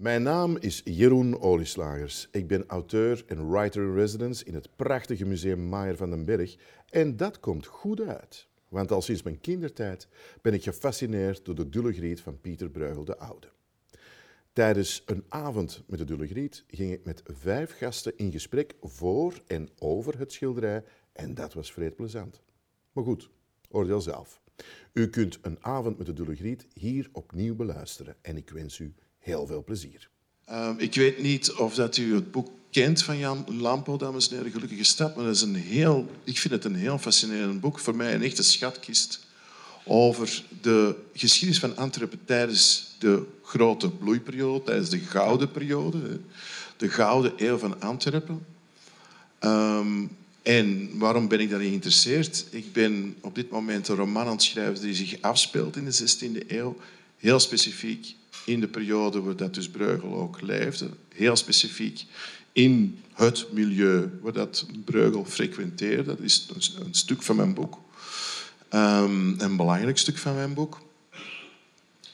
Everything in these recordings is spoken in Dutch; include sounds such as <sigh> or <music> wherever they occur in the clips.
Mijn naam is Jeroen Olieslagers. Ik ben auteur en writer-in-residence in het prachtige museum Maier van den Berg. En dat komt goed uit. Want al sinds mijn kindertijd ben ik gefascineerd door de Dulle Griet van Pieter Bruegel de Oude. Tijdens een avond met de Dulle Griet ging ik met vijf gasten in gesprek voor en over het schilderij en dat was vreed plezant. Maar goed, oordeel zelf. U kunt een avond met de Dulle Griet hier opnieuw beluisteren en ik wens u heel veel plezier. Ehm, ik weet niet of dat u het boek kent van Jan Lampo, dames en heren, Gelukkige Stad, maar dat is een heel, ik vind het een heel fascinerend boek. Voor mij een echte schatkist over de geschiedenis van Antwerpen tijdens de grote bloeiperiode, tijdens de gouden periode, de gouden eeuw van Antwerpen. Ehm, en waarom ben ik daarin geïnteresseerd? Ik ben op dit moment een roman aan het schrijven die zich afspeelt in de 16e eeuw, heel specifiek in de periode dat dus Breugel ook leefde, heel specifiek in het milieu waar dat Breugel frequenteerde. Dat is een stuk van mijn boek. Um, een belangrijk stuk van mijn boek.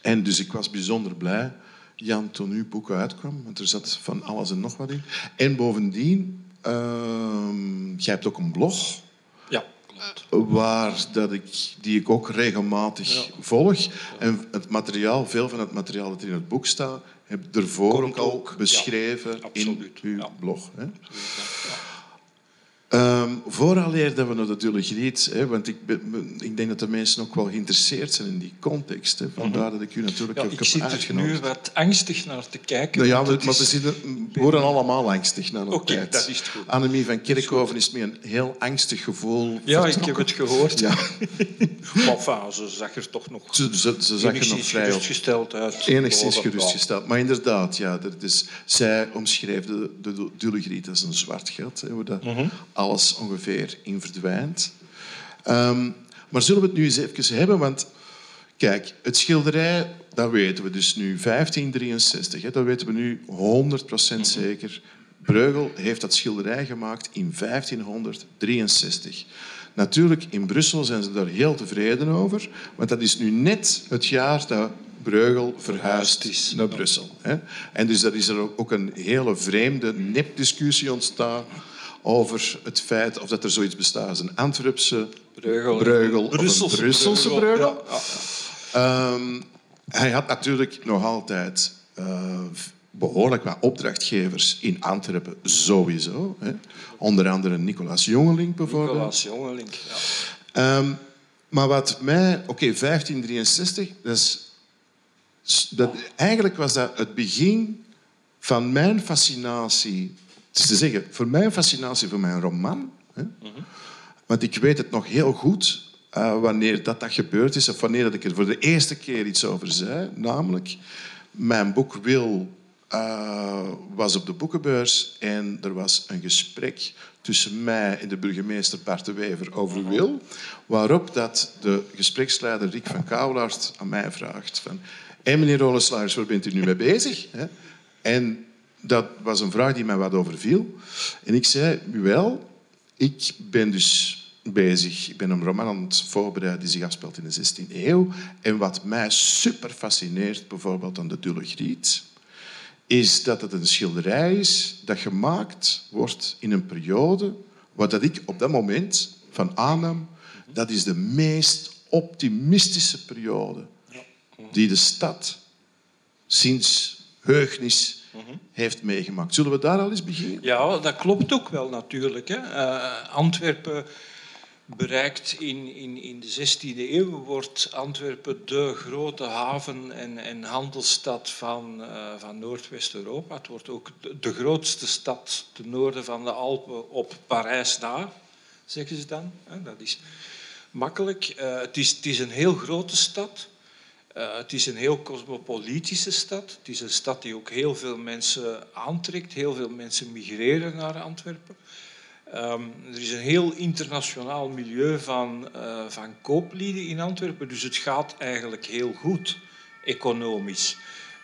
En dus ik was bijzonder blij, Jan, toen uw boek uitkwam, want er zat van alles en nog wat in. En bovendien, uh, jij hebt ook een blog. Ja. Waar dat ik, die ik ook regelmatig volg. En het materiaal, veel van het materiaal dat in het boek staat, heb ik ervoor ook al beschreven in uw blog. Hè? Um, vooraleer dat we naar de Dulle Griet, hè, want ik, ik, denk dat de mensen ook wel geïnteresseerd zijn in die context. Hè, vandaar mhm. dat ik u natuurlijk ja, ook ik heb zit er nu wat angstig naar te kijken. Nou ja, maar, we, zitten, we horen allemaal angstig naar de Oké, tijd. dat is goed. Annemie van Kerkhoven is met een heel angstig gevoel Ja, ik heb het gehoord. Ja. <laughs> enfin, ze zag er toch nog ze, ze, ze zag er nog vrij gerustgesteld uit. Enigszins gerustgesteld. Maar inderdaad, ja, dat is, zij omschreef de, de Dulle Griet als een zwart gat. Hè, hoe dat mm alles ongeveer in verdwijnt. Um, maar zullen we het nu eens even hebben? Want kijk, het schilderij, dat weten we dus nu, 1563, hè, dat weten we nu 100% zeker. Breugel heeft dat schilderij gemaakt in 1563. Natuurlijk, in Brussel zijn ze daar heel tevreden over, want dat is nu net het jaar dat Breugel verhuisd is naar Brussel. Hè. En dus dat is er ook een hele vreemde nepdiscussie ontstaan over het feit of dat er zoiets bestaat als een Antwerpse breugel, breugel Brusselse of een Brusselse breugel. Um, hij had natuurlijk nog altijd uh, behoorlijk wat opdrachtgevers in Antwerpen, sowieso. Hè. Onder andere Nicolaas Jongeling bijvoorbeeld. Nicolaas Jongeling, ja. Um, maar wat mij... Oké, okay, 1563, dat is, dat, eigenlijk was dat het begin van mijn fascinatie is te zeggen, voor mij een fascinatie voor mijn roman. Hè? Want ik weet het nog heel goed uh, wanneer dat, dat gebeurd is, of wanneer dat ik er voor de eerste keer iets over zei. Namelijk, mijn boek Wil uh, was op de boekenbeurs en er was een gesprek tussen mij en de burgemeester Bart de Wever over Wil, waarop dat de gespreksleider Rick van Kouwlaert aan mij vraagt van en meneer Roleslaars, waar bent u nu mee bezig? En dat was een vraag die mij wat overviel. En ik zei, wel, ik ben dus bezig. Ik ben een roman aan het voorbereiden die zich afspeelt in de 16e eeuw. En wat mij super fascineert, bijvoorbeeld aan de Dulle Griet, is dat het een schilderij is dat gemaakt wordt in een periode waar dat ik op dat moment van aannam, dat is de meest optimistische periode die de stad sinds heugnis heeft meegemaakt. Zullen we daar al eens beginnen? Ja, dat klopt ook wel natuurlijk. Hè. Uh, Antwerpen bereikt in, in, in de 16e eeuw, wordt Antwerpen de grote haven en, en handelsstad van, uh, van Noordwest-Europa. Het wordt ook de, grootste stad ten noorden van de Alpen op Parijs na, zeggen ze dan. Dat is makkelijk. Uh, het, is, het is een heel grote stad. Uh, het is een heel cosmopolitische stad. Het is een stad die ook heel veel mensen aantrekt. Heel veel mensen migreren naar Antwerpen. Um, er is een heel internationaal milieu van, uh, van kooplieden in Antwerpen. Dus het gaat eigenlijk heel goed, economisch.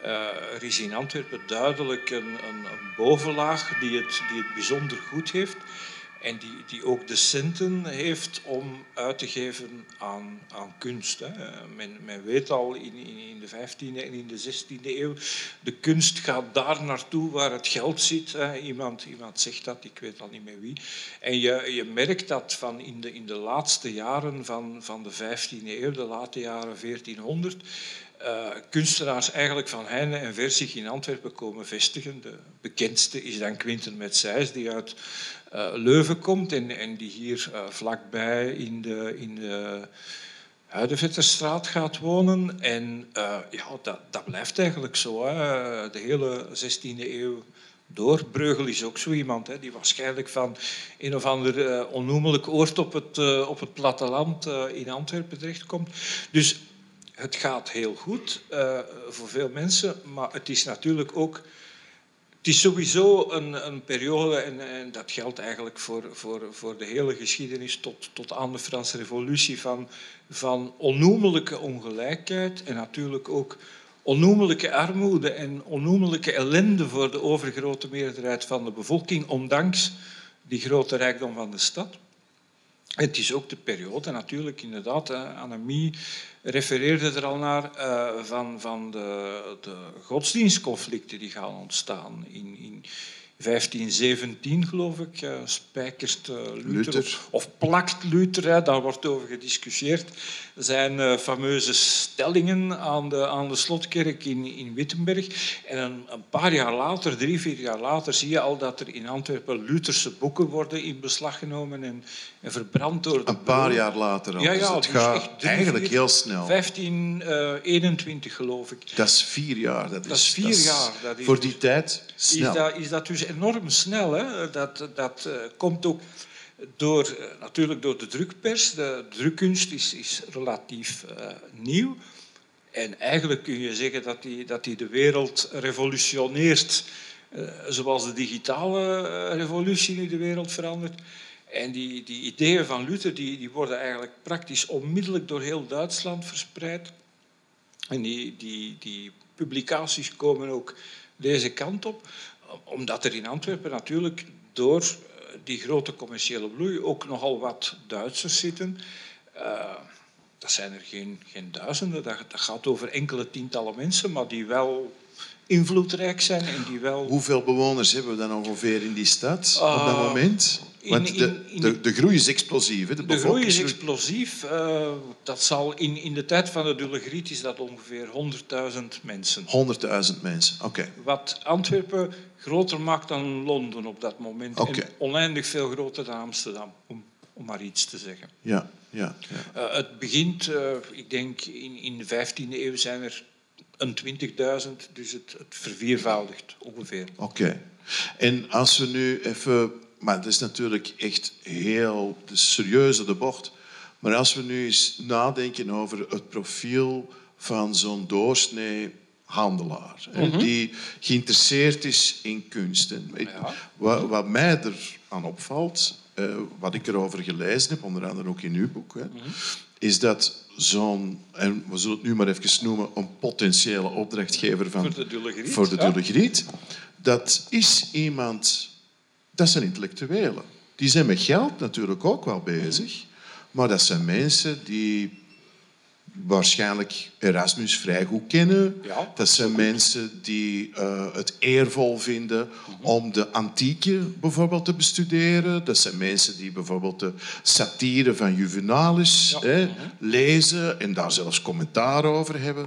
Uh, er is in Antwerpen duidelijk een, een, een bovenlaag die het, die het bijzonder goed heeft. En die, die ook de centen heeft om uit te geven aan, aan kunst. Hè. Men, men weet al in, in, de 15e en in de 16e eeuw, de kunst gaat daar naartoe waar het geld zit. Hè. Iemand, iemand zegt dat, ik weet al niet meer wie. En je, je merkt dat van in, de, in de laatste jaren van, van de 15e eeuw, de late jaren 1400, uh, kunstenaars eigenlijk van Heine en Vers zich in Antwerpen komen vestigen. De bekendste is dan Quinten Metzijs, die uit Leuven komt en, die hier uh, vlakbij in de, in de Huidevetterstraat gaat wonen. En ja, dat, dat, blijft eigenlijk zo. Hè. De hele 16e eeuw door. Breugel is ook zo iemand hè, die waarschijnlijk van een of ander onnoemelijk oord op het, op het platteland in Antwerpen terechtkomt. Dus het gaat heel goed voor veel mensen, maar het is natuurlijk ook. Het is sowieso een, een periode, en, en, dat geldt eigenlijk voor, voor, voor de hele geschiedenis tot, tot aan de Franse Revolutie, van, van onnoemelijke ongelijkheid en natuurlijk ook onnoemelijke armoede en onnoemelijke ellende voor de overgrote meerderheid van de bevolking, ondanks die grote rijkdom van de stad. Het is ook de periode, natuurlijk, inderdaad, Annemie refereerde er al naar, uh, van, van de, de, godsdienstconflicten die gaan ontstaan. In, in 1517, geloof ik, spijkert uh, Luther, Of, plakt Luther, daar wordt over gediscussieerd, zijn uh, fameuze stellingen aan de, aan de slotkerk in, in Wittenberg. En een, een, paar jaar later, drie, vier jaar later, zie je al dat er in Antwerpen Lutherse boeken worden in beslag genomen en, en verbrand door de Een paar jaar later al. Ja, ja, dus het dus gaat drie, eigenlijk vier, heel snel. 1521, geloof ik. Dat is vier jaar. Dat, Dat is vier dat jaar. Dat is voor die tijd snel. is dat, is dat dus enorm snel. Hè? Dat, dat uh, komt ook door, uh, natuurlijk door de drukpers. De drukkunst is, is relatief uh, nieuw. En eigenlijk kun je zeggen dat die, dat die de wereld revolutioneert. zoals de digitale revolutie nu de wereld verandert. En die, die ideeën van Luther die, die worden eigenlijk praktisch onmiddellijk door heel Duitsland verspreid. En die, die, die publicaties komen ook deze kant op omdat er in Antwerpen natuurlijk door die grote commerciële bloei ook nogal wat Duitsers zitten. Uh, dat zijn er geen, geen duizenden, dat, gaat over enkele tientallen mensen, maar die wel invloedrijk zijn en die wel... Hoeveel bewoners hebben we dan ongeveer in die stad uh, op dat moment? Want in, de, in, de, de groei is explosief. Hè? De, de groei is explosief. Uh, dat zal in, in de tijd van de Dullegriet is dat ongeveer 100.000 mensen. 100.000 mensen, oké. Okay. Wat Antwerpen groter maakt dan Londen op dat moment. Okay. En oneindig veel groter dan Amsterdam, om, om maar iets te zeggen. Ja, ja. ja. Uh, het begint, uh, ik denk in, in de 15e eeuw zijn er een 20.000, dus het, het verviervoudigt ongeveer. Oké. Okay. En als we nu even maar het is natuurlijk echt heel serieuze de bocht. Maar als we nu eens nadenken over het profiel van zo'n doorsnee handelaar, mm -hmm. die geïnteresseerd is in kunsten. Ja. Wat, wat, mij er aan opvalt, uh, wat ik erover gelezen heb, onder andere ook in uw boek, hè, mm -hmm. is dat zo'n, en we zullen het nu maar even noemen, een potentiële opdrachtgever van, voor de Dullegriet, voor de Dullegriet dat is iemand dat zijn intellectuelen. Die zijn met geld natuurlijk ook wel bezig, maar dat zijn mensen die waarschijnlijk Erasmus vrij goed kennen. Ja, dat zijn mensen die uh, het eervol vinden om de antieke bijvoorbeeld te bestuderen. Dat zijn mensen die bijvoorbeeld de satire van Juvenalis Ja. hè, lezen en daar zelfs commentaar over hebben.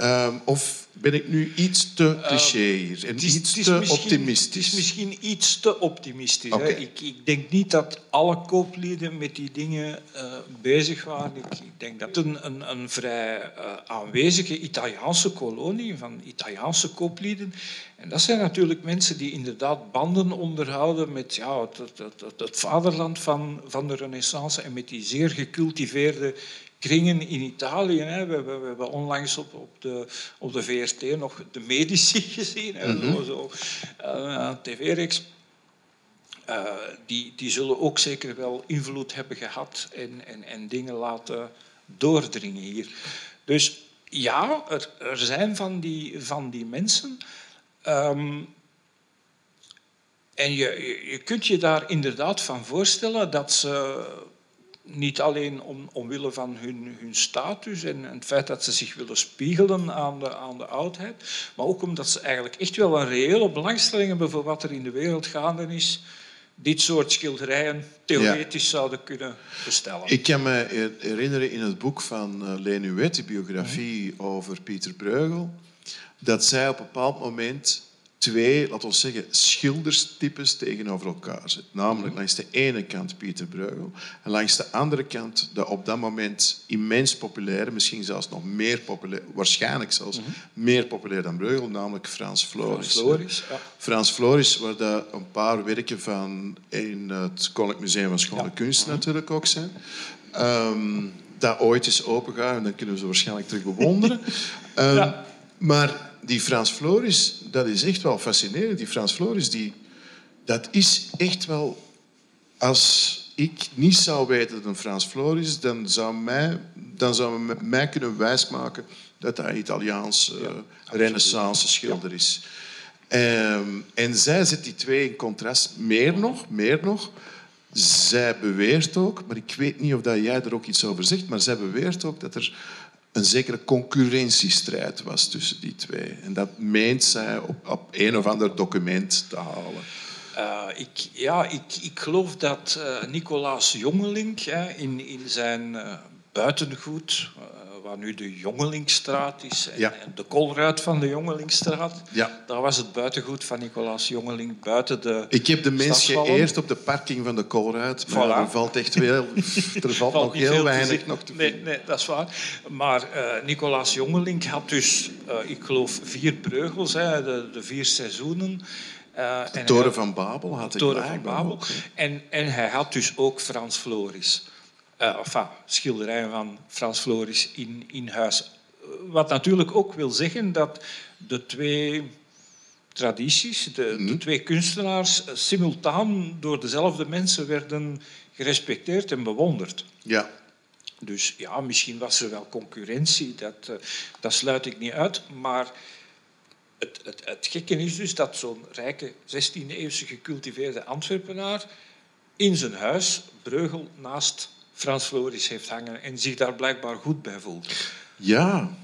Um, of ben ik nu iets te cliché hier en iets te optimistisch? Het is misschien iets te optimistisch. Hè? Ik, ik denk niet dat alle kooplieden met die dingen eh, bezig waren. Ik, ik denk dat een, een, een vrij eh, aanwezige Italiaanse kolonie van Italiaanse kooplieden. En dat zijn natuurlijk mensen die inderdaad banden onderhouden met ja, het, het, het, het- het vaderland van, van de Renaissance en met die zeer gecultiveerde kringen in Italië. Hè. We, hebben, we hebben onlangs op, op, de, op de VRT nog de Medici <laughs> gezien, hè, zo, zo, eh, tv-reeks. Eh, die, die zullen ook zeker wel invloed hebben gehad en, en, en dingen laten doordringen hier. Dus ja, er, er zijn van die, van die mensen. Ehm, en je, je kunt je daar inderdaad van voorstellen dat ze niet alleen om, omwille van hun, hun status en, het feit dat ze zich willen spiegelen aan de, aan de oudheid, maar ook omdat ze eigenlijk echt wel een reële belangstelling hebben voor wat er in de wereld gaande is, dit soort schilderijen theoretisch zouden kunnen bestellen. Ik kan me herinneren in het boek van Leni Wet, die biografie over Pieter Bruegel, dat zij op een bepaald moment twee, laten we zeggen, schilderstypes tegenover elkaar zet. Namelijk langs de ene kant Pieter Bruegel en langs de andere kant de op dat moment immens populaire, misschien zelfs nog meer populair, waarschijnlijk zelfs mhm. meer populair dan Bruegel, namelijk Frans Floris. Frans Floris, ja. Frans Floris, waar de een paar werken van in het Koninklijk Museum van Schone Kunst mhm. natuurlijk ook zijn. Ehm, dat ooit is opengaan en dan kunnen we ze waarschijnlijk terug bewonderen. Um, <laughs> ja. Maar die Frans Floris, dat is echt wel fascinerend. Die Frans Floris, die, dat is echt wel... Als ik niet zou weten dat een Frans Floris is, dan zou, mij, dan zou mij kunnen wijsmaken dat hij Italiaans uh, renaissance schilder is. Um, en zij zet die twee in contrast. Meer nog, meer nog. Zij beweert ook, maar ik weet niet of dat jij er ook iets over zegt, maar zij beweert ook dat er een zekere concurrentiestrijd was tussen die twee. En dat meent zij op, op een of ander document te halen. Uh, ik, ja, ik, ik geloof dat uh, Nicolaas Jongeling in, in zijn uh, buitengoed, waar nu de Jongelingstraat is en, de kolruit van de Jongelingstraat. Ja. Daar was het buitengoed van Nicolaas Jongeling buiten de Ik heb de mensen eerst op de parking van de kolruit, maar er valt echt wel, <laughs> er valt, nog heel weinig nog te nee, nee, dat is waar. Maar uh, Nicolaas Jongeling had dus, uh, ik geloof, vier breugels, hè, de, de vier seizoenen. Uh, de Toren van Babel had ik Toren van Babel. Ook, en, en hij had dus ook Frans Floris uh, enfin, schilderijen van Frans Floris in, in huis. Wat natuurlijk ook wil zeggen dat de twee tradities, de, de mhm. twee kunstenaars, eh, simultaan door dezelfde mensen werden gerespecteerd en bewonderd. Ja. Dus ja, misschien was er wel concurrentie, dat, uh, dat sluit ik niet uit. Maar het, het, het gekke is dus dat zo'n rijke 16e-eeuwse gecultiveerde Antwerpenaar in zijn huis Breugel naast Frans Floris heeft hangen en zich daar blijkbaar goed bij voelt. Ja.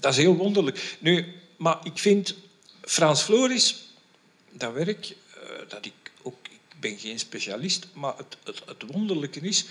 Dat is heel wonderlijk. Nu, maar ik vind Frans Floris, dat werk, uh, dat ik ook, ik ben geen specialist, maar het, het, het wonderlijke is,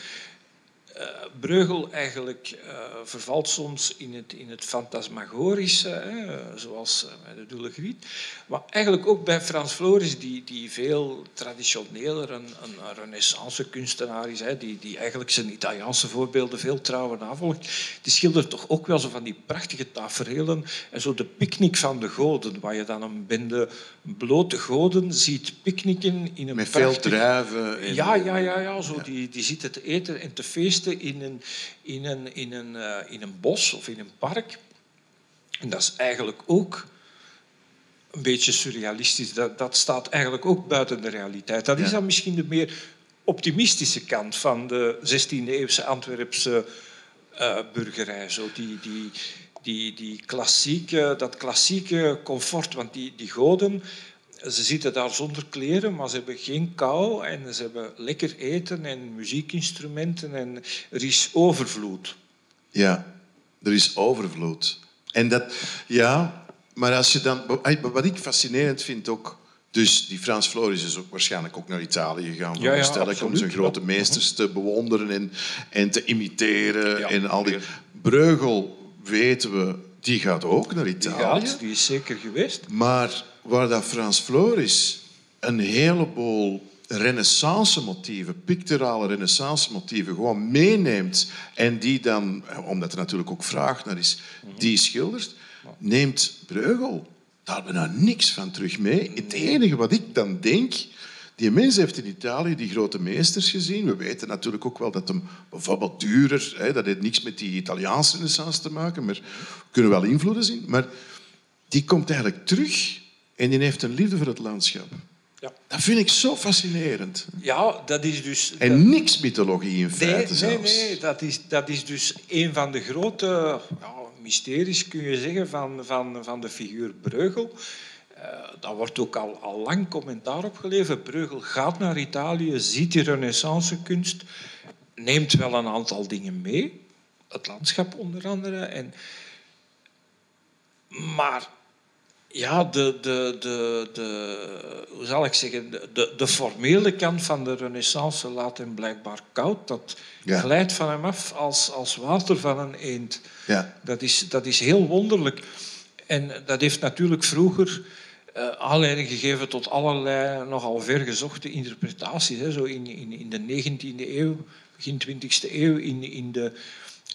Breugel eigenlijk uh, vervalt soms in het, in het fantasmagorische, hè, zoals bij de Doele Griet. Maar eigenlijk ook bij Frans Floris, die, die veel traditioneler een, een, renaissance kunstenaar is, hè, die, die eigenlijk zijn Italiaanse voorbeelden veel trouwer navolgt. Die schildert toch ook wel zo van die prachtige tafereelen en zo de picknick van de goden, waar je dan een bende blote goden ziet picknicken in een Met veel druiven. En... Ja, ja, ja, ja, zo Die, die zitten te eten en te feesten in een, in, een, in, een, uh, in een bos of in een park. En dat is eigenlijk ook een beetje surrealistisch. Dat, dat staat eigenlijk ook buiten de realiteit. Dat is dan misschien de meer optimistische kant van de 16e-eeuwse Antwerpse uh, burgerij. Zo die, die, die, die klassieke, dat klassieke comfort. Want die, die goden, ze zitten daar zonder kleren, maar ze hebben geen kou en ze hebben lekker eten en muziekinstrumenten en er is overvloed. Ja, er is overvloed. En dat, ja, maar als je dan, wat ik fascinerend vind ook, dus die Frans Floris is ook waarschijnlijk ook naar Italië gegaan, ja, ja, om zijn grote meesters te bewonderen en, en te imiteren en al die. Breugel weten we, die gaat ook naar Italië. Die, gaat, die is zeker geweest. Maar waar dat Frans Floris een heleboel renaissance-motieven, picturale renaissance-motieven, gewoon meeneemt en die dan, omdat er natuurlijk ook vraag naar is, die schildert, neemt Breugel daar hebben we nou niks van terug mee. Het enige wat ik dan denk, die mens heeft in Italië die grote meesters gezien. We weten natuurlijk ook wel dat hem bijvoorbeeld duurder, hè, dat heeft niks met die Italiaanse renaissance te maken, maar we kunnen wel invloeden zien. Maar die komt eigenlijk terug en die heeft een liefde voor het landschap. Ja. Dat vind ik zo fascinerend. Ja, dat is dus... En niks mythologie in feite nee, zelfs. Nee, nee, dat is, dat is dus een van de grote ja, mysteries, kun je zeggen, van, van, van de figuur Breugel. daar wordt ook al, al lang commentaar op geleverd. Breugel gaat naar Italië, ziet die renaissancekunst, neemt wel een aantal dingen mee. Het landschap onder andere. En, maar ja, de, de, de, de, hoe zal ik zeggen, de, de formele kant van de renaissance laat hem blijkbaar koud. Dat glijdt van hem af als, als water van een eend. Ja. Dat, is, dat is heel wonderlijk. En dat heeft natuurlijk vroeger uh, aanleiding gegeven tot allerlei nogal vergezochte interpretaties. Hè. Zo in, in, in de 19e eeuw, begin 20e eeuw, in, in de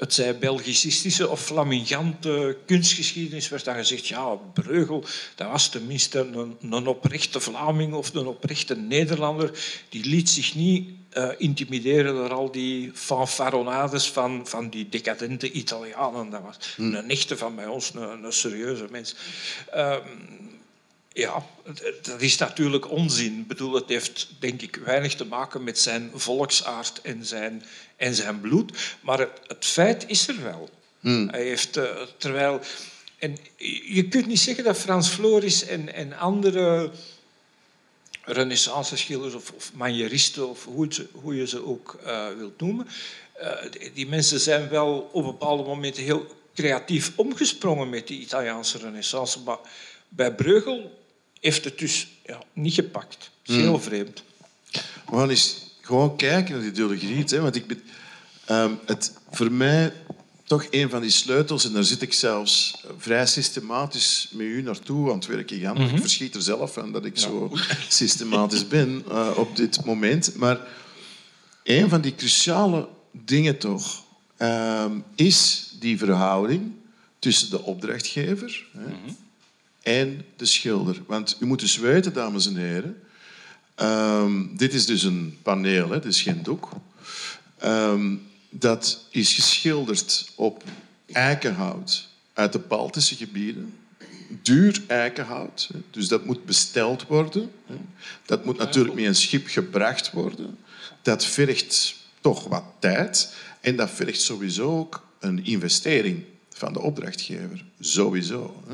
het zij Belgicistische of flamingante kunstgeschiedenis werd dan gezegd, ja, Breugel, dat was tenminste een, een oprechte Vlaming of een oprechte Nederlander. Die liet zich niet uh, intimideren door al die fanfaronades van, van die decadente Italianen. Dat was hmm. een echte van bij ons, een, een serieuze mens. Uh, ja, dat is natuurlijk onzin. Ik bedoel, het heeft denk ik weinig te maken met zijn volksaard en zijn, en zijn bloed. Maar het, het feit is er wel. Hmm. Hij heeft, uh, terwijl, en je kunt niet zeggen dat Frans Floris en, en andere renaissance-schilders of, of manieristen, of hoe, het, hoe, je ze ook uh, wilt noemen, uh, die, die mensen zijn wel op bepaalde momenten heel creatief omgesprongen met die Italiaanse renaissance. Maar bij Breugel heeft het dus ja, niet gepakt. Dat is heel hmm. vreemd. Eens gewoon kijken naar die ideologie. Hè, want ik ben, um, het, voor mij toch een van die sleutels, en daar zit ik zelfs vrij systematisch met u naartoe aan het werken gaan. Mm -hmm. Ik verschiet er zelf van dat ik zo systematisch ben uh, op dit moment. Maar een van die cruciale dingen toch um, is die verhouding tussen de opdrachtgever, mm -hmm en de schilder. Want u moet dus weten, dames en heren, um, dit is dus een paneel, dit is geen doek. Um, dat is geschilderd op eikenhout uit de Baltische gebieden. Duur eikenhout, dus dat moet besteld worden. Dat moet natuurlijk met een schip gebracht worden. Dat vergt toch wat tijd en dat vergt sowieso ook een investering van de opdrachtgever. Sowieso.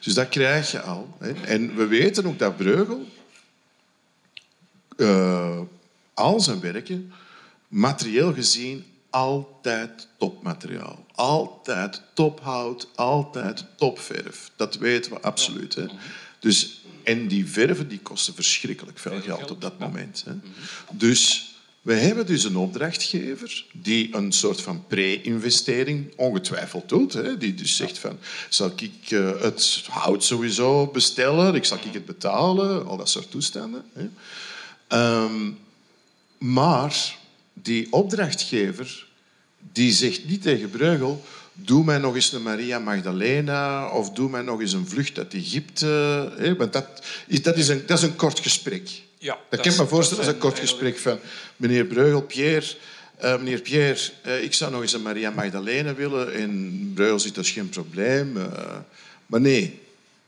Dus dat krijg je al. En we weten ook dat Breugel uh, al zijn werken materieel gezien altijd topmateriaal. Altijd tophout, altijd topverf. Dat weten we absoluut. Hè. Dus, en die verven die kosten verschrikkelijk veel geld op dat moment. Hè. Dus we hebben dus een opdrachtgever die een soort van pre-investering ongetwijfeld doet. Hè, die dus zegt van, zal ik uh, het hout sowieso bestellen, ik zal ik het betalen, al dat soort toestanden. Hè. Um, maar die opdrachtgever die zegt niet tegen Breugel, doe mij nog eens een Maria Magdalena of doe mij nog eens een vlucht uit Egypte. Hè, want dat is, dat, is een, dat is een kort gesprek. Ja, dat, kan ik me voorstellen als een kort gesprek van meneer Breugel, Pierre. Uh, meneer Pierre, uh, ik zou nog eens een Maria Magdalena willen. En Breugel zit, dat geen probleem. Uh, maar nee,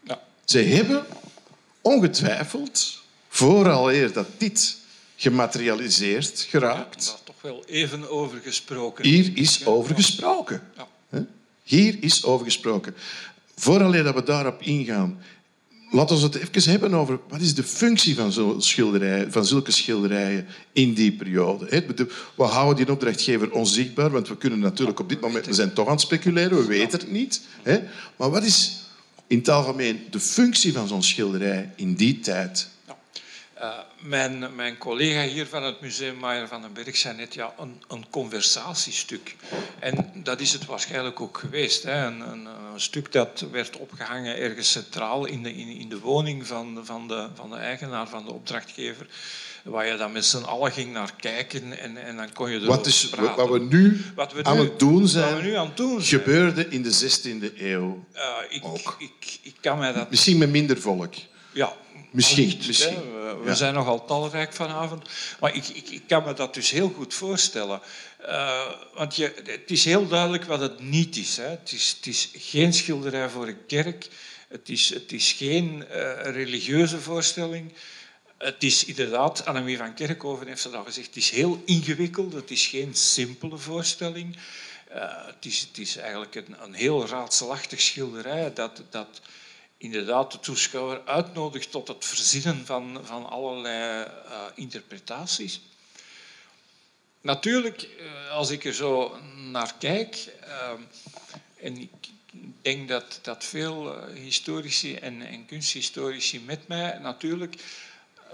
ja. ze hebben ongetwijfeld, vooral eer dat dit gematerialiseerd geraakt... Daar toch wel even over gesproken. Hier is over gesproken. Ja. Hier is over gesproken. Vooral dat we daarop ingaan, Laten we het even hebben over wat is de functie van, zo schilderij, van zulke schilderijen in die periode. We houden die opdrachtgever onzichtbaar, want we kunnen natuurlijk op dit moment... We zijn toch aan het speculeren, we weten het niet. Maar wat is in het algemeen de functie van zo'n schilderij in die tijd? Uh, mijn, mijn, collega hier van het Museum Maier van den Berg zei net ja, een, een conversatiestuk. En dat is het waarschijnlijk ook geweest. Hè. Een, een, een, stuk dat werd opgehangen ergens centraal in de, in, in de woning van, van, de, van de eigenaar, van de opdrachtgever. Waar je dan met z'n allen ging naar kijken en, en dan kon je erover wat is, praten. Wat we nu wat we aan het doen zijn, we nu aan het doen zijn. gebeurde in de 16e eeuw uh, ik, ook. Ik, ik kan mij dat... Misschien met minder volk. Ja, Misschien. misschien. We, zijn nogal talrijk vanavond. Maar ik, ik, ik, kan me dat dus heel goed voorstellen. Uh, want je, het is heel duidelijk wat het niet is. Hè. Het, is het is geen schilderij voor een kerk. Het is, het is geen uh, religieuze voorstelling. Het is inderdaad, Annemie van Kerkhoven heeft het al gezegd, het is heel ingewikkeld. Het is geen simpele voorstelling. Uh, het, is, het is eigenlijk een, een heel raadselachtig schilderij dat... dat inderdaad de toeschouwer uitnodigt tot het verzinnen van, van allerlei uh, interpretaties. Natuurlijk, uh, als ik er zo naar kijk, uh, en ik denk dat, dat veel historici en, en kunsthistorici met mij natuurlijk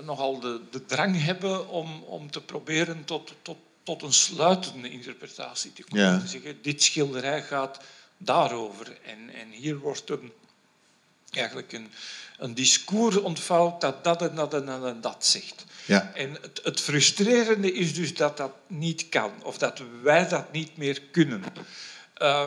nogal de, de drang hebben om, om te proberen tot, tot, tot een sluitende interpretatie te komen. Ja. Te zeggen, dit schilderij gaat daarover. En, en hier wordt een, eigenlijk een, een discours ontvouwd dat dat en dat en dat, zegt. Ja. En het, het, frustrerende is dus dat dat niet kan, of dat wij dat niet meer kunnen. Uh,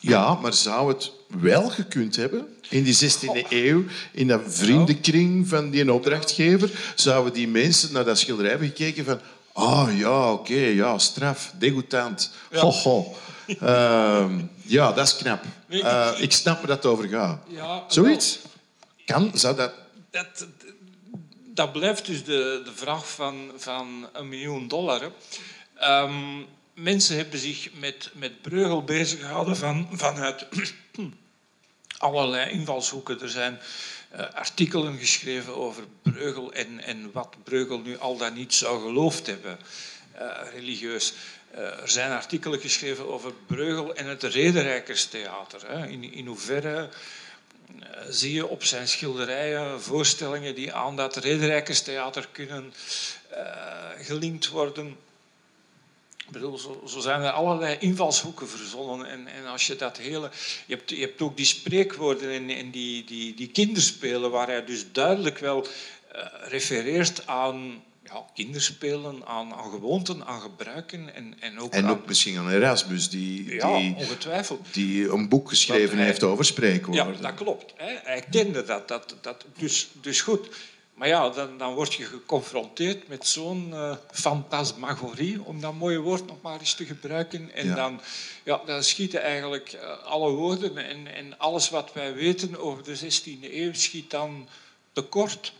ja, maar zou het wel gekund hebben in die 16e eeuw, in dat vriendenkring van die opdrachtgever? Zouden die mensen naar dat schilderij hebben gekeken van ah oh, ja, oké, ja, straf, degoutant, ja. Ho, ho. Uh, ja, dat is knap. Uh, ik snap waar dat over gaat. Ja, Zoiets? Kan, zou dat... dat... Dat blijft dus de, de vraag van, van een miljoen dollar. Um, mensen hebben zich met, met Breugel bezig gehouden van, vanuit <clears throat> allerlei invalshoeken. Er zijn artikelen geschreven over Breugel en, en wat Breugel nu al dan niet zou geloofd hebben, uh, religieus. Uh, er zijn artikelen geschreven over Breugel en het Rederijkerstheater. In, in hoeverre zie je op zijn schilderijen voorstellingen die aan dat Rederijkerstheater kunnen gelinkt worden bedoel, zo, zo, zijn er allerlei invalshoeken verzonnen. En, en als je dat hele... Je hebt, je hebt ook die spreekwoorden en, en die, die, die kinderspelen, waar hij dus duidelijk wel uh, refereert aan ja, kinderspelen, aan, aan gewoonten, aan gebruiken. En, en ook, en ook misschien aan Erasmus, die, ja, die, ongetwijfeld. die een boek geschreven heeft over spreekwoorden. Ja, dat klopt. Hè. Hij kende dat. dat, dat dus, dus goed. Maar ja, dan, dan word je geconfronteerd met zo'n uh, fantasmagorie, om dat mooie woord nog maar eens te gebruiken. En Dan, ja, dan schieten eigenlijk uh, alle woorden en, en alles wat wij weten over de 16e eeuw schiet dan tekort.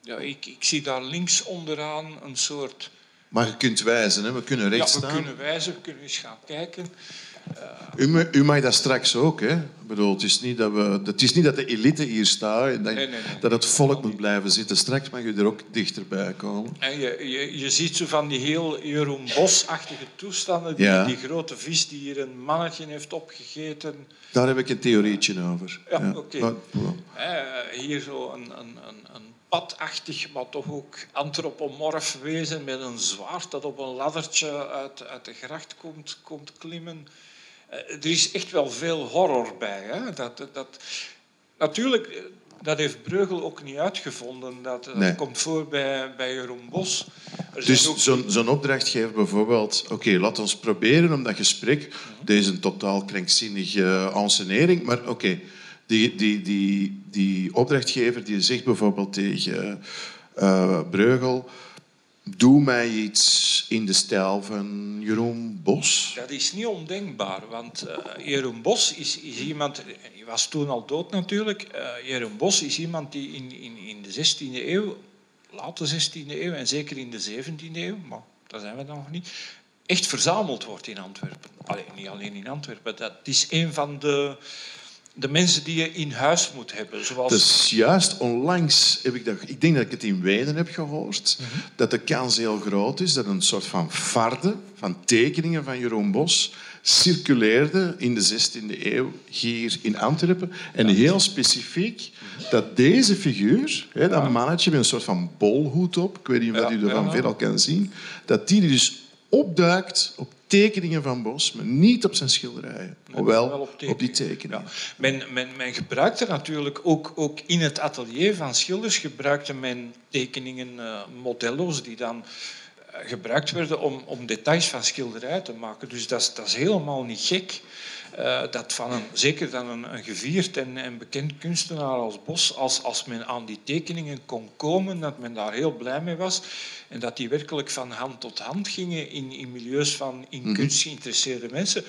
Ja, ik, ik zie daar links onderaan een soort... Maar je kunt wijzen, hè? we kunnen rechts ja, we kunnen wijzen, we kunnen eens gaan kijken. U, u, mag dat straks ook. Hè? Ik bedoel, het, is niet dat we, het is niet dat de elite hier staat en dat, dat het volk moet blijven zitten. Straks mag u er ook dichterbij komen. En je, je, je ziet zo van die heel Jeroen Bos-achtige toestanden. Die, die, grote vis die hier een mannetje heeft opgegeten. Daar heb ik een theorietje over. Ja, oké. hier zo een, een, een, een padachtig, maar toch ook antropomorf wezen met een zwaard dat op een laddertje uit, uit de gracht komt, komt klimmen. Eh, er is echt wel veel horror bij. Hè? Dat, dat, natuurlijk, eh, dat heeft Breugel ook niet uitgevonden. Dat, dat komt voor bij, bij Jeroen Bos. dus ook... zo'n zo opdrachtgever bijvoorbeeld... Oké, laat ons proberen om dat gesprek... Deze totaal krankzinnige ensenering, maar oké... die, die, die, die opdrachtgever die zegt bijvoorbeeld tegen uh, Breugel Doe mij iets in de stijl van Jeroen Bos. Dat is niet ondenkbaar, want uh, Jeroen Bos is, is, iemand... Hij was toen al dood natuurlijk. Uh, Jeroen Bos is iemand die in, in, in de 16e eeuw, late 16e eeuw en zeker in de 17e eeuw, maar daar zijn we dan nog niet, echt verzameld wordt in Antwerpen. Allee, niet alleen in Antwerpen. Dat is een van de de mensen die je in huis moet hebben. Zoals... Dus juist onlangs heb ik dat... Ik denk dat ik het in Wenen heb gehoord. Mhm. Dat de kans heel groot is dat een soort van farde van tekeningen van Jeroen Bos circuleerde in de 16e eeuw hier in Antwerpen. En heel specifiek dat deze figuur, dat mannetje met een soort van bolhoed op, ik weet niet of u ervan veel kan zien, dat die dus opduikt op tekeningen van Bos, maar niet op zijn schilderijen. Hoewel op, op, die tekeningen. Men, men, men, gebruikte natuurlijk ook, ook in het atelier van schilders gebruikte men tekeningen, uh, modello's, die dan eh, gebruikt werden om, om details van schilderijen te maken. Dus dat is, dat is helemaal niet gek. Uh, dat van een, zeker dan een, een gevierd en, en, bekend kunstenaar als Bos, als, als men aan die tekeningen kon komen, dat men daar heel blij mee was. En dat die werkelijk van hand tot hand gingen in, in milieus van in mhm. kunst geïnteresseerde mensen.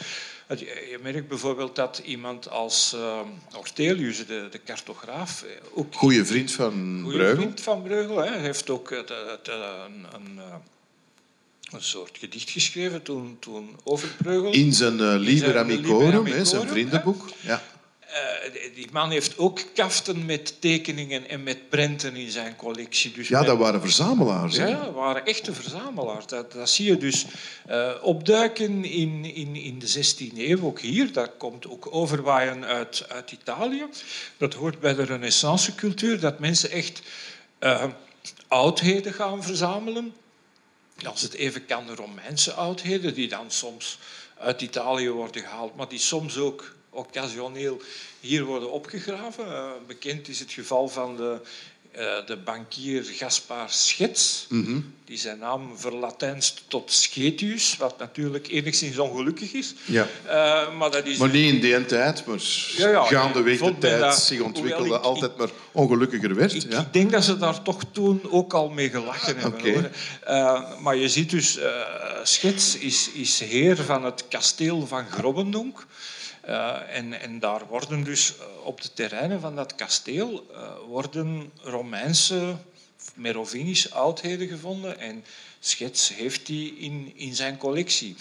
Je merkt bijvoorbeeld dat iemand als uh, Ortelius, de, de cartograaf... Eh, ook goeie vriend van goeie Breugel. vriend van Breugel. Heeft ook het, een, een, een, soort gedicht geschreven toen, toen over Breugel. In zijn uh, Liber Amicorum, zijn vriendenboek. Ja. Uh, die man heeft ook kaften met tekeningen en met prenten in zijn collectie. Dus ja, dat waren verzamelaars. Ja, dat waren echte verzamelaars. Dat, dat zie je dus uh, opduiken in, in, in de 16e eeuw, ook hier. Dat komt ook overwaaien uit, uit Italië. Dat hoort bij de renaissance-cultuur, dat mensen echt uh, oudheden gaan verzamelen. Als het even kan, Romeinse oudheden, die dan soms uit Italië worden gehaald, maar die soms ook occasioneel hier worden opgegraven. Uh, bekend is het geval van de, uh, de bankier Gaspar Schets, mm -hmm. die zijn naam verlatijnst tot Schetius, wat natuurlijk enigszins ongelukkig is. Ja. Uh, maar, dat is maar niet in die tijd, maar ja, ja, gaandeweg de tijd dat, zich ontwikkelde, ik, altijd maar ongelukkiger werd. Ik, ja. ik, denk dat ze daar toch toen ook al mee gelachen hebben. Okay. Hoor. maar je ziet dus, Schets is, is heer van het kasteel van Grobbendonk. Uh, en, en, daar worden dus op de terreinen van dat kasteel uh, worden Romeinse, Merovingische oudheden gevonden. En Schets heeft die in, in zijn collectie.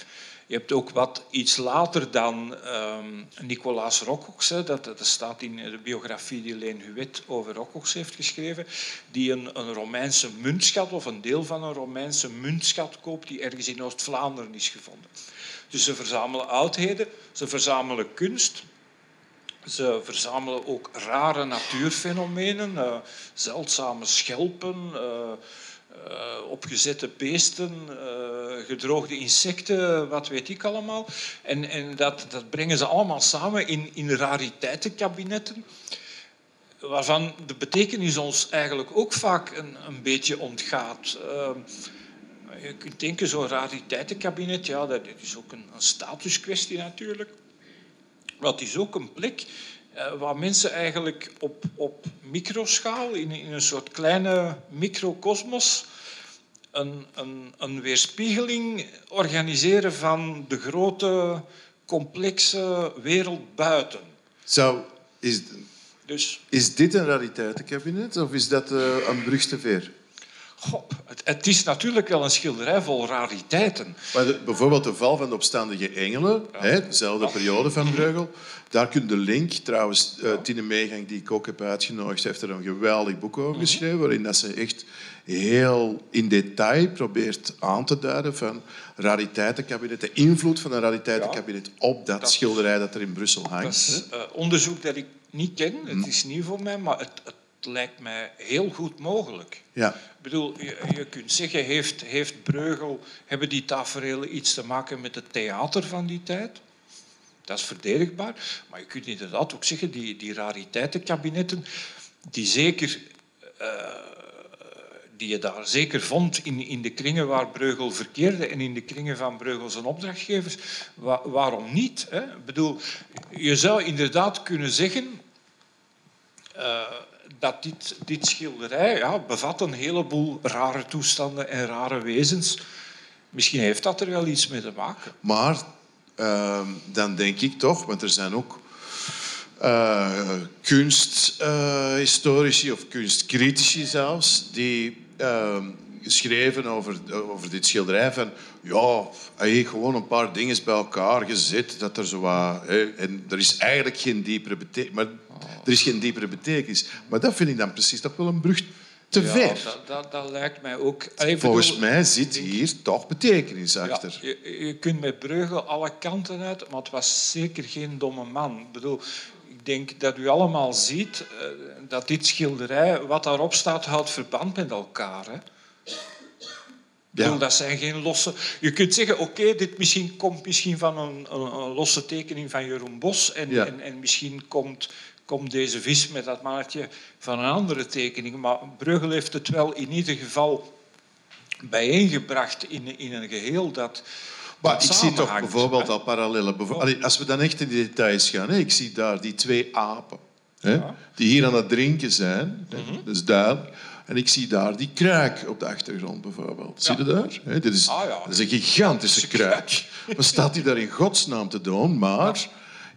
Je hebt ook wat iets later dan um, Nicolaas Rocox, dat, dat staat in de biografie die Leen Huet over Rocox heeft geschreven, die een, een Romeinse muntschat of een deel van een Romeinse muntschat koopt die ergens in Oost-Vlaanderen is gevonden. Dus ze verzamelen oudheden, ze verzamelen kunst, ze verzamelen ook rare natuurfenomenen, uh, zeldzame schelpen, uh, uh, opgezette beesten, gedroogde insecten, wat weet ik allemaal. En, en dat, dat brengen ze allemaal samen in, in rariteitenkabinetten waarvan de betekenis ons eigenlijk ook vaak een, een beetje ontgaat. Je kunt denken, zo'n rariteitenkabinet, ja, dat is ook een, een statuskwestie natuurlijk. Maar het is ook een plek uh, waar mensen eigenlijk op, op microschaal, in, in een soort kleine microcosmos, een, een, een weerspiegeling organiseren van de grote, complexe wereld buiten. Zo, is, Dus is dit een rariteitenkabinet of is dat uh, een brug te ver? Goh, het, het, is natuurlijk wel een schilderij vol rariteiten. Maar de, bijvoorbeeld de val van de opstandige engelen, ja. hè, dezelfde periode van Breugel. Daar kun je de link, trouwens, uh, Tine Meegang, die ik ook heb uitgenodigd, heeft er een geweldig boek over geschreven, waarin dat ze echt heel in detail probeert aan te duiden van rariteitenkabinet, de invloed van een rariteitenkabinet op dat, dat schilderij dat er in Brussel hangt. Dat is uh, onderzoek dat ik niet ken, het is nieuw voor mij, maar het, het lijkt mij heel goed mogelijk. Ja. Ik bedoel, je, je, kunt zeggen, heeft, heeft Breugel, hebben die tafereelen iets te maken met het theater van die tijd? Dat is verdedigbaar. Maar je kunt inderdaad ook zeggen, die, die rariteitenkabinetten, die, zeker, uh, die je daar zeker vond in, in de kringen waar Breugel verkeerde en in de kringen van Breugel zijn opdrachtgevers, wa waarom niet? Hè? Ik bedoel, je zou inderdaad kunnen zeggen... Uh, dat dit, dit schilderij ja, bevat een heleboel rare toestanden en rare wezens. Misschien heeft dat er wel iets mee te maken. Maar uh, dan denk ik toch, want er zijn ook uh, kunsthistorici of kunstcritici zelfs, die geschreven over, over dit schilderij van ja, hij heeft gewoon een paar dingen bij elkaar gezet dat er zo wat, en er is eigenlijk geen diepere betekenis. Er is geen diepere betekenis. Maar dat vind ik dan precies toch wel een brug te ja, ver. Dat, dat, dat, lijkt mij ook... Allee, Volgens bedoel, mij zit hier toch betekenis achter. Ja, je, je, kunt met Breugel alle kanten uit, maar het was zeker geen domme man. Ik bedoel, ik denk dat u allemaal ziet uh, dat dit schilderij, wat daarop staat, houdt verband met elkaar. Hè? Ja. Bedoel, dat zijn geen losse... Je kunt zeggen, oké, okay, dit misschien komt misschien van een, een, een, losse tekening van Jeroen Bos en, Ja. en, en misschien komt komt deze vis met dat mannetje van een andere tekening. Maar Breugel heeft het wel in ieder geval bijeengebracht in, in een geheel dat. Maar ik zie toch bijvoorbeeld al parallellen. Allee, als we dan echt in de details gaan, ik zie daar die twee apen Ja. die hier aan het drinken zijn. hè, Dat is duidelijk. En ik zie daar die kruik op de achtergrond bijvoorbeeld. Zie je daar? Dit is, Ah, ja. dat is een gigantische <laughs> kruik. Wat staat hij daar in godsnaam te doen? Maar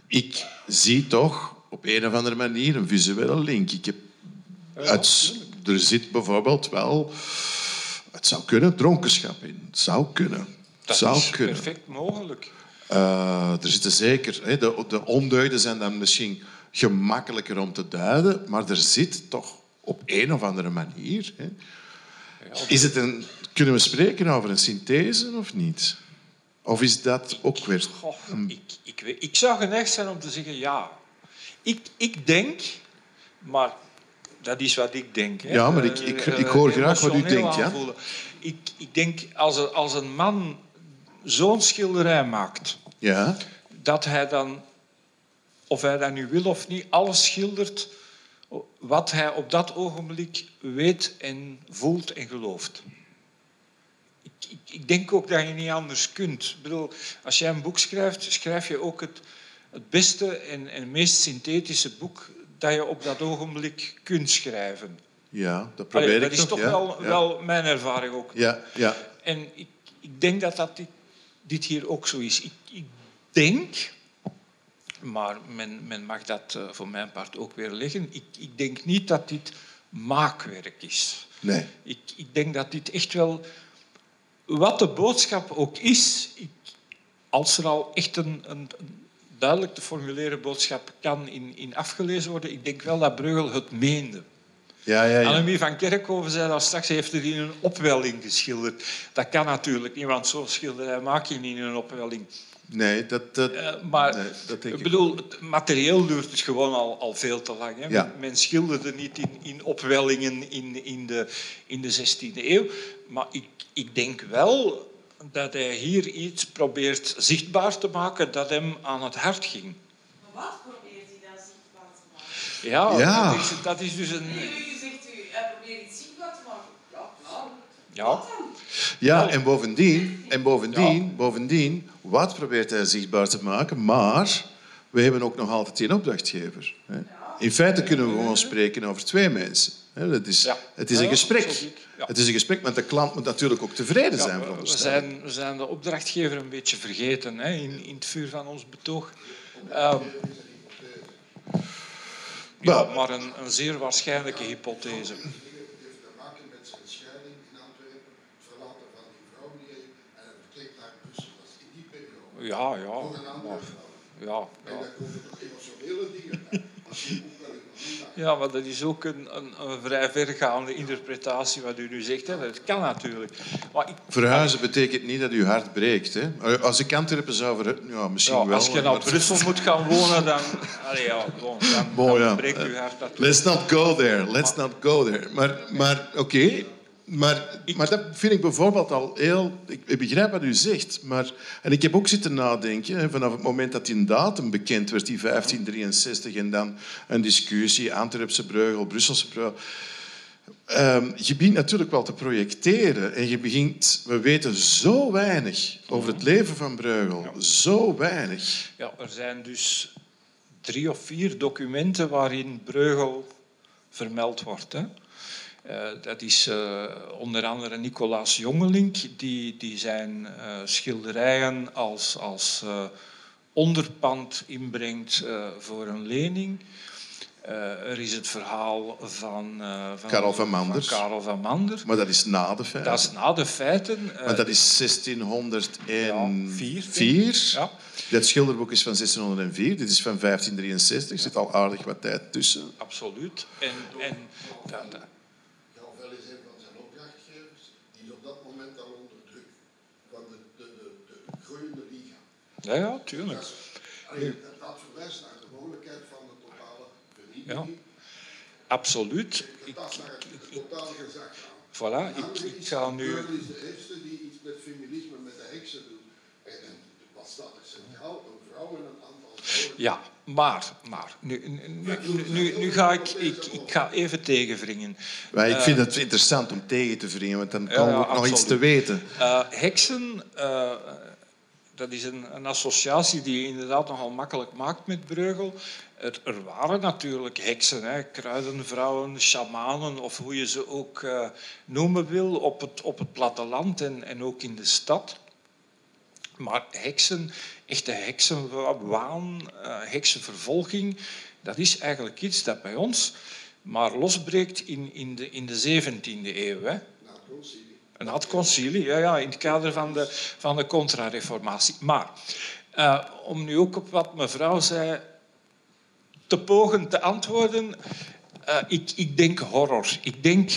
ik zie toch op een of andere manier een visuele link. Ik heb er zit bijvoorbeeld wel... Het zou kunnen, dronkenschap in. Het zou kunnen. Dat zou is kunnen. perfect mogelijk. Uh, er zitten zeker... Hè, de, de ondeugden zijn dan misschien gemakkelijker om te duiden, maar er zit toch op een of andere manier. Hè. Is het een, kunnen we spreken over een synthese of niet? Of is dat ook weer... Goh, ik, ik, ik zou geneigd zijn om te zeggen ja. Ik, ik denk, maar dat is wat ik denk. Hè. Ja, maar ik- ik- ik hoor graag wat u denkt, ja. Ik, ik denk, als een, als een man zo'n schilderij maakt, Ja, dat hij dan, of hij dat nu wil of niet, alles schildert wat hij op dat ogenblik weet en voelt en gelooft. Ik, ik, ik denk ook dat je niet anders kunt. Ik bedoel, als jij een boek schrijft, schrijf je ook het, het beste en, en meest synthetische boek dat je op dat ogenblik kunt schrijven. ja dat probeer Allee, ik dat is toch, ja. wel, ja. wel mijn ervaring ook. Ja, ja. En ik, ik denk dat, dat dit, dit hier ook zo is. Ik, ik denk, maar men, men mag dat eh, voor mijn part ook weer leggen, ik, ik denk niet dat dit maakwerk is. Nee. Ik, ik denk dat dit echt wel, wat de boodschap ook is, ik, als er al echt een, een, een duidelijk te formuleren boodschap kan in, in afgelezen worden, ik denk wel dat Breugel het meende. Ja, ja, ja. Annemie van Kerkhoven zei dat straks, hij heeft het in een opwelling geschilderd. Dat kan natuurlijk niet, want zo'n schilderij maak je niet in een opwelling. Nee, dat... dat Eh, maar nee, dat denk ik ik bedoel, het materieel duurt het gewoon al, al veel te lang. Hè. Ja. Men, men schilderde niet in, in opwellingen in, in, de, in de 16e eeuw. Maar ik, ik denk wel dat hij hier iets probeert zichtbaar te maken dat hem aan het hart ging. Maar wat probeert hij dan zichtbaar te maken? Ja, Ja. Dat, is, dat is dus een... Nu zegt u, hij probeert iets zichtbaar te maken. Ja, nou, Ja. Ja, en bovendien, en bovendien, bovendien, wat probeert hij zichtbaar te maken? Maar we hebben ook nog altijd één opdrachtgever. Hè. In feite kunnen we gewoon spreken over twee mensen. Hè. Dat is, Ja. Het is een gesprek. ja. Het is een gesprek, want de klant moet natuurlijk ook tevreden zijn. Ja, we, ik. zijn, we zijn de opdrachtgever een beetje vergeten hè, in, in het vuur van ons betoog. Ehm, ja, maar een, een zeer waarschijnlijke hypothese. heeft te maken met zijn scheiding in Antwerpen, het verlaten van die vrouw die hij en hij vertrekt naar Brussel. Dat is in die periode. Ja, ja. Voor een andere Maar, vrouw. ja, En ja. komen toch emotionele dingen <laughs> ja, maar dat is ook een, een, een vrij vergaande interpretatie wat u nu zegt. Hè. Dat kan natuurlijk. Maar ik, Verhuizen betekent niet dat uw hart breekt. Hè. Als ik Antwerpen zou verhuizen, ja, misschien ja, wel. als je maar- naar Brussel moet gaan wonen, dan, allee, ja, bon, dan, Bon, dan ja. breekt uw hart natuurlijk. Let's not go there. Let's not go there. Maar, maar oké. Maar, maar dat vind ik bijvoorbeeld al heel... Ik, begrijp wat u zegt. Maar, en ik heb ook zitten nadenken, hè, vanaf het moment dat die datum bekend werd, die 1563, en dan een discussie, Antwerpse Breugel, Brusselse Breugel. Ehm, je begint natuurlijk wel te projecteren. En je begint... We weten zo weinig over het leven van Breugel. Zo weinig. Ja, er zijn dus drie of vier documenten waarin Breugel vermeld wordt. Hè. Eh, dat is eh, onder andere Nicolaas Jongelink, die, die zijn eh, schilderijen als, als onderpand inbrengt voor een lening. Er is het verhaal van, van Karel van Manders. Karel van Manders. Maar dat is na de feiten. Dat is na de feiten. Want dat is 1604. vier, Ja. Dat schilderboek is van 1604, dit is van 1563. Er zit al aardig wat tijd tussen. Absoluut. En, en ja, dat- Galvel is een van zijn opdrachtgevers. Die is op dat moment al onder druk van de, de, de, de groeiende liga. Ja, ja, tuurlijk. Dat, is- allee, dat, verwijst naar de mogelijkheid van de totale vernietiging. Absoluut. Ik, Dat is naar het totale gezag gaan. voilà, En ik, ik ga nu... Breugel is de eerste die iets met feminisme, met de heksen doet. En, wat staat er centraal? Een vrouw en een aantal vrouwen. Ja, maar, maar nu, nu, nu, nu, nu ga ik, ik, ik ga even tegenwringen. Maar ik vind het interessant om tegen te wringen, want dan komen we ja, ook nog iets te weten. Eh, heksen, eh, dat is een, een associatie die je inderdaad nogal makkelijk maakt met Breugel. Er, er waren natuurlijk heksen, hè, kruidenvrouwen, shamanen of hoe je ze ook eh, noemen wil, op het, op het platteland en, en ook in de stad. Maar heksen, echte heksenwaan, eh, heksenvervolging, dat is eigenlijk iets dat bij ons maar losbreekt in, in, de, in de 17e eeuw. Hè. Na het concilie, ja, ja, in het kader van de, van de contra-reformatie. Maar, eh, om nu ook op wat mevrouw zei te pogen te antwoorden, uh, ik, ik denk horror. Ik denk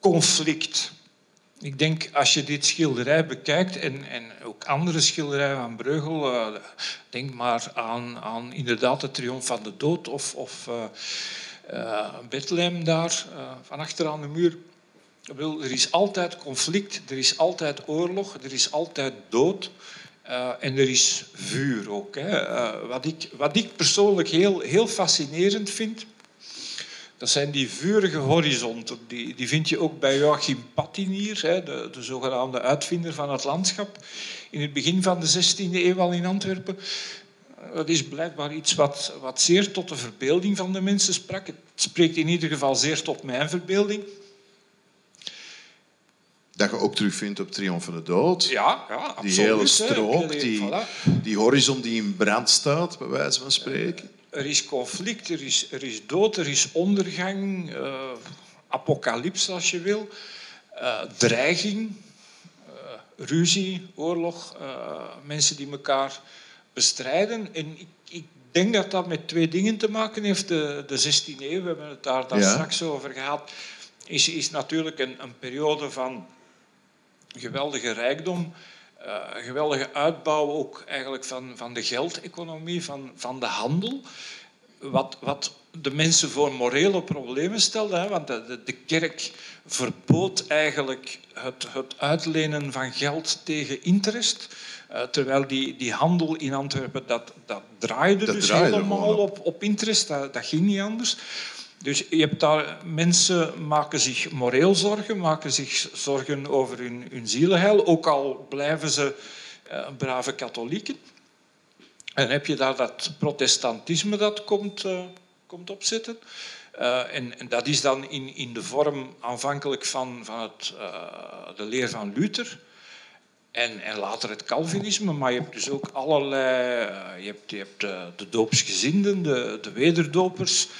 conflict. Ik denk, als je dit schilderij bekijkt en, en ook andere schilderijen van Breugel, uh, denk maar aan, aan inderdaad de triomf van de dood of, of Bethlehem daar, van achteraan de muur. Wel, er is altijd conflict, er is altijd oorlog, er is altijd dood. Uh, en er is vuur ook. Hè. Uh, wat, ik, wat ik persoonlijk heel, heel fascinerend vind, dat zijn die vurige horizonten. Die, die vind je ook bij Joachim Pattinier, hè, de, de zogenaamde uitvinder van het landschap, in het begin van de 16e eeuw al in Antwerpen. Dat is blijkbaar iets wat, wat zeer tot de verbeelding van de mensen sprak. Het spreekt in ieder geval zeer tot mijn verbeelding dat je ook terugvindt op Triomf van de Dood. Ja, ja absoluut. Die hele strook, die, die horizon die in brand staat, bij wijze van spreken. Er is conflict, er is, er is dood, er is ondergang, uh, apocalypse als je wil, uh, dreiging, uh, ruzie, oorlog, mensen die elkaar bestrijden. En ik, ik, denk dat dat met twee dingen te maken heeft. De, de 16e eeuw, we hebben het daar, daar straks over gehad, is, is natuurlijk een, een periode van geweldige rijkdom, uh, geweldige uitbouw ook eigenlijk van, van de geldeconomie, van, van de handel. Wat, wat de mensen voor morele problemen stelde. Hè, want de, de kerk verbood eigenlijk het, het uitlenen van geld tegen interest. Uh, terwijl die, die handel in Antwerpen, dat, dat draaide dat dus draaide helemaal op, op interest. Dat, dat ging niet anders. Dus je hebt daar, mensen maken zich moreel zorgen, maken zich zorgen over hun, hun zielenheil, ook al blijven ze uh, brave katholieken. En heb je daar dat protestantisme dat komt, uh, komt opzetten. Uh, en, dat is dan in, in de vorm aanvankelijk van, van het, de leer van Luther. En, en, later het Calvinisme, maar je hebt dus ook allerlei... Je hebt, je hebt de, de doopsgezinden, de, de wederdopers, eh,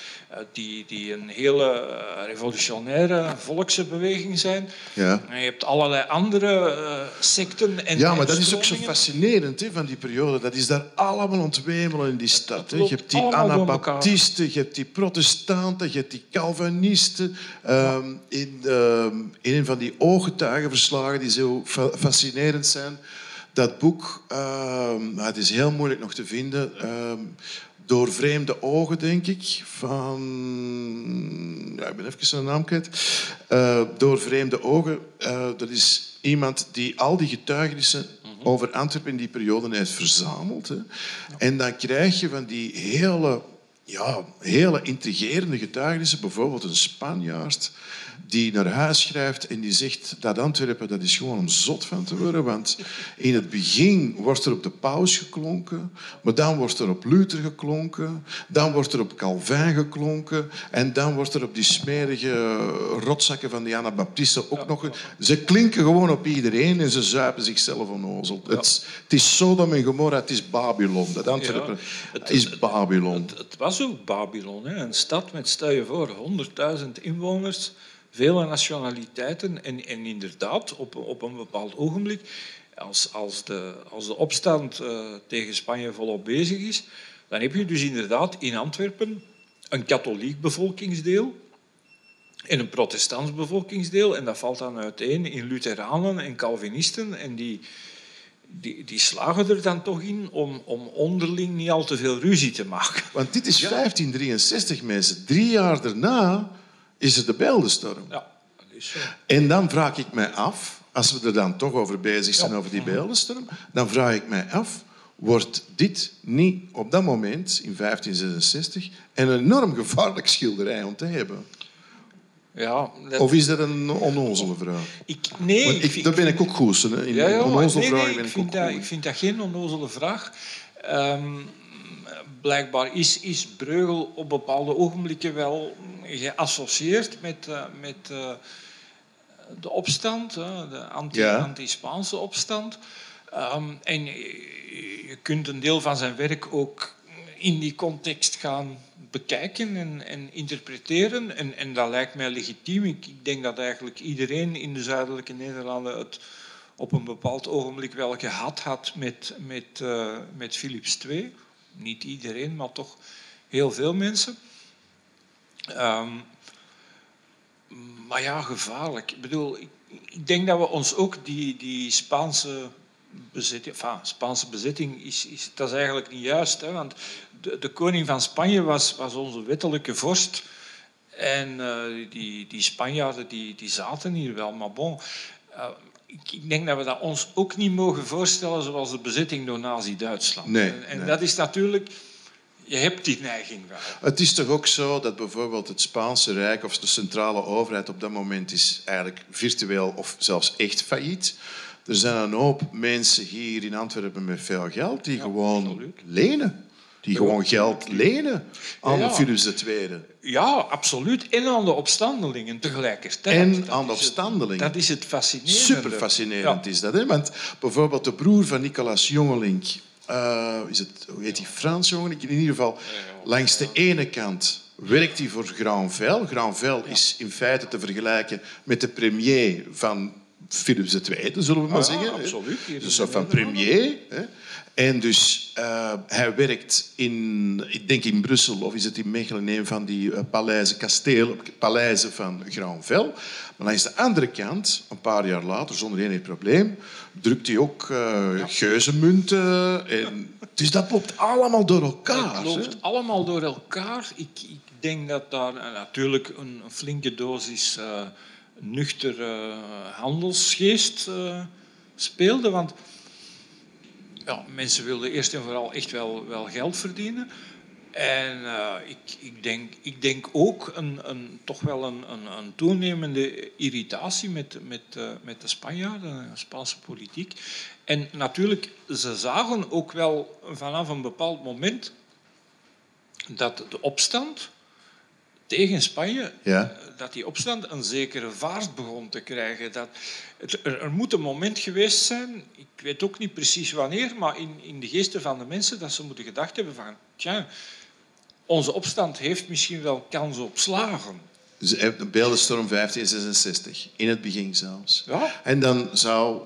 die, die een hele eh, revolutionaire volkse beweging zijn. Ja. En je hebt allerlei andere uh, secten en Ja, maar dat is ook zo fascinerend van die periode. Dat is daar allemaal ontwemelen in die stad. Je hebt die Anabaptisten, je hebt die protestanten, je hebt die Calvinisten. Um, in, um, in een van die ooggetuigenverslagen die zo fascinerend zijn dat boek, uh, het is heel moeilijk nog te vinden. Uh, door vreemde ogen, denk ik, van... Ja, ik ben even zijn naam kwijt. Uh, door vreemde ogen, uh, dat is iemand die al die getuigenissen mhm. over Antwerpen in die periode heeft verzameld. Hè. En dan krijg je van die hele, ja, hele intrigerende getuigenissen, bijvoorbeeld een Spanjaard die naar huis schrijft en die zegt dat Antwerpen dat is gewoon om zot van te worden. Want in het begin wordt er op de paus geklonken, maar dan wordt er op Luther geklonken, dan wordt er op Calvin geklonken en dan wordt er op die smerige rotzakken van die Anabaptisten ook nog... Ze klinken gewoon op iedereen en ze zuipen zichzelf onnozel. Ja. Het, het, is Sodom en Gomorra, het is Babylon. Dat Antwerpen het, is Babylon. Het, was ook Babylon, hè? een stad met, stel je voor, 100.000 inwoners vele nationaliteiten. En, en inderdaad, op, op een bepaald ogenblik, als, als, de, als de opstand uh, tegen Spanje volop bezig is, dan heb je dus inderdaad in Antwerpen een katholiek bevolkingsdeel en een protestants bevolkingsdeel. En dat valt dan uiteen in Lutheranen en Calvinisten. En die, die, die slagen er dan toch in om, om onderling niet al te veel ruzie te maken. Want dit is 1563, mensen. Drie jaar daarna is het de beeldenstorm. Ja, dat is zo. En dan vraag ik mij af, als we er dan toch over bezig zijn, over die beeldenstorm, dan vraag ik mij af, wordt dit niet op dat moment, in 1566, een enorm gevaarlijk schilderij om te hebben? Ja, Of is dat een onnozele vraag? Ik, nee, ik, daar ben ik ook goed in. Ja, ja, onnozele nee, nee, ik, vind dat, ik vind dat geen onnozele vraag. Um, blijkbaar is, is Breugel op bepaalde ogenblikken wel geassocieerd met, uh, met uh, de opstand, de anti-Spaanse opstand. Um, en je kunt een deel van zijn werk ook in die context gaan bekijken en, en interpreteren. En, en, dat lijkt mij legitiem. Ik, ik, denk dat eigenlijk iedereen in de zuidelijke Nederlanden het op een bepaald ogenblik wel gehad had met, met, met Philips II niet iedereen, maar toch heel veel mensen. Ehm, maar ja, gevaarlijk. Ik bedoel, ik, denk dat we ons ook die, die Spaanse bezitting, Spaanse bezitting is, is, dat is eigenlijk niet juist. Hè, want de, de koning van Spanje was, was onze wettelijke vorst. En uh, die, die Spanjaarden die, die zaten hier wel. Maar bon, uh, ik, denk dat we dat ons ook niet mogen voorstellen zoals de bezitting door Nazi-Duitsland. Nee, en, en nee. dat is natuurlijk... Je hebt die neiging wel. Het is toch ook zo dat bijvoorbeeld het Spaanse Rijk of de centrale overheid op dat moment is eigenlijk virtueel of zelfs echt failliet. Er zijn een hoop mensen hier in Antwerpen met veel geld die Ja, gewoon absoluut. lenen. Die gewoon geld lenen aan Ja. Philips II. Ja, absoluut. En aan de opstandelingen tegelijkertijd. En Dat aan de het- opstandelingen. Dat is het fascinerende. Super fascinerend Ja. is dat. Hè? Want bijvoorbeeld de broer van Nicolaas Jongelink, eh, is het, hoe heet hij, Frans Jongelink? In ieder geval, langs de ene kant werkt hij voor Granvel. Granvel is in feite te vergelijken met de premier van Philips II, zullen we maar Ah, zeggen. absoluut. Dus van premier. Hè? En dus eh, hij werkt in, ik denk in Brussel of is het in Mechelen, een van die eh, paleizen, kastelen, paleizen van Granvel. Maar langs de andere kant, een paar jaar later, zonder enig probleem, drukt hij ook eh geuzenmunten. En, dus dat loopt allemaal door elkaar. Het loopt allemaal door elkaar. Ik, ik denk dat daar natuurlijk een, een flinke dosis eh nuchter eh, handelsgeest eh, speelde. Want ja, mensen wilden eerst en vooral echt wel, wel geld verdienen. En eh, ik, ik, denk, ik denk ook een, een, toch wel een, een, een toenemende irritatie met, met, eh, met de Spanjaarden, de Spaanse politiek. En natuurlijk, ze zagen ook wel vanaf een bepaald moment dat de opstand tegen Spanje, Ja. dat die opstand een zekere vaart begon te krijgen. Dat het, er, er moet een moment geweest zijn, ik weet ook niet precies wanneer, maar in, in de geesten van de mensen, dat ze moeten gedacht hebben van, tja, onze opstand heeft misschien wel kans op slagen. De Beeldenstorm 1566, in het begin zelfs. Ja, En dan zou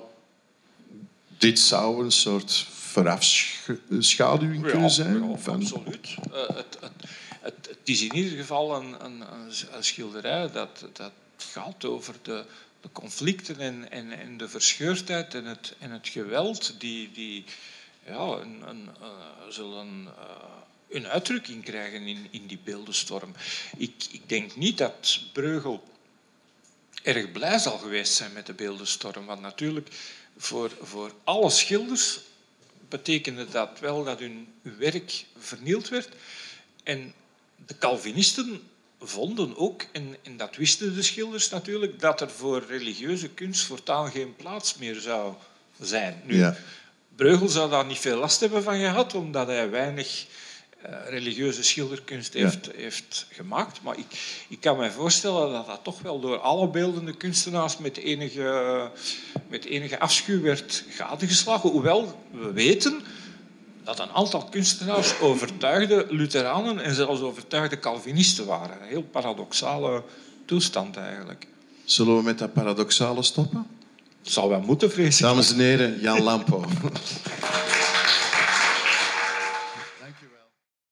dit zou een soort voorafschaduwing Ja, kunnen zijn. ja, van, absoluut. Eh, het, het, het, is in ieder geval een, een, een schilderij dat, dat gaat over de, de conflicten en, en, en de verscheurdheid en het, het geweld die, die ja, een, een, eh, zullen eh, een uitdrukking krijgen in, in die beeldenstorm. Ik, ik denk niet dat Breugel erg blij zal geweest zijn met de beeldenstorm. Want natuurlijk, voor, voor alle schilders betekende dat wel dat hun werk vernield werd. En de Calvinisten vonden ook, en, en dat wisten de schilders natuurlijk, dat er voor religieuze kunst voortaan geen plaats meer zou zijn. Nu, Ja. Breugel zou daar niet veel last hebben van gehad, omdat hij weinig eh, religieuze schilderkunst heeft, heeft gemaakt. Maar ik, ik kan me voorstellen dat dat toch wel door alle beeldende kunstenaars met enige, met enige afschuw werd gadegeslagen. Hoewel we weten dat een aantal kunstenaars overtuigde Lutheranen en zelfs overtuigde Calvinisten waren. Een heel paradoxale toestand eigenlijk. Zullen we met dat paradoxale stoppen? Het zal wel moeten, vrees ik. Dames en heren, Jan Lampo.